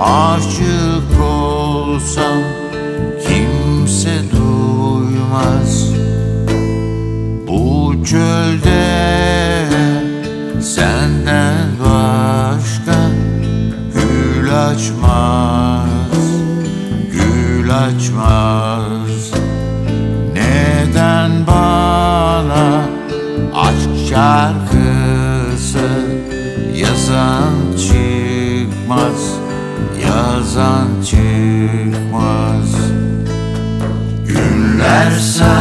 Aşık olsam kimse duymaz. Bu çölde senden başka gül açmaz Gül açmaz. Neden bana aşk şarkısı Yazan çıkmaz. Günler sayılı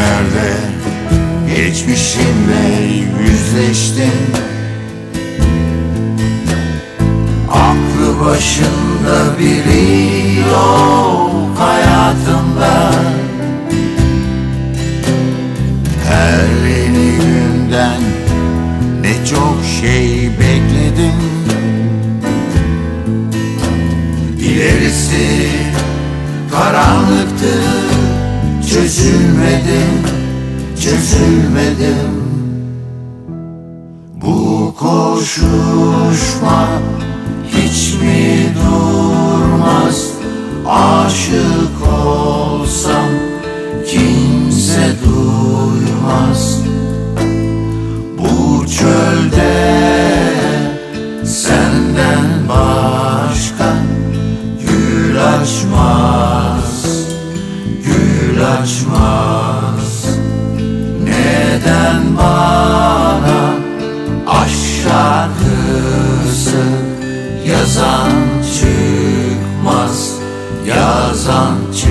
Bugünlerde geçmişimle yüzleştim Aklı başında biri yok hayatımda. Her yeni günden ne çok şey bekledim. İlerisi Çözülmedim, çözülmedim. Bu koşuşma hiç mi durmaz? Aşık olsam kimse duymaz. Bu çölde senden Gül Neden bana aşk şarkısı yazan çıkmaz? Yazan çıkmaz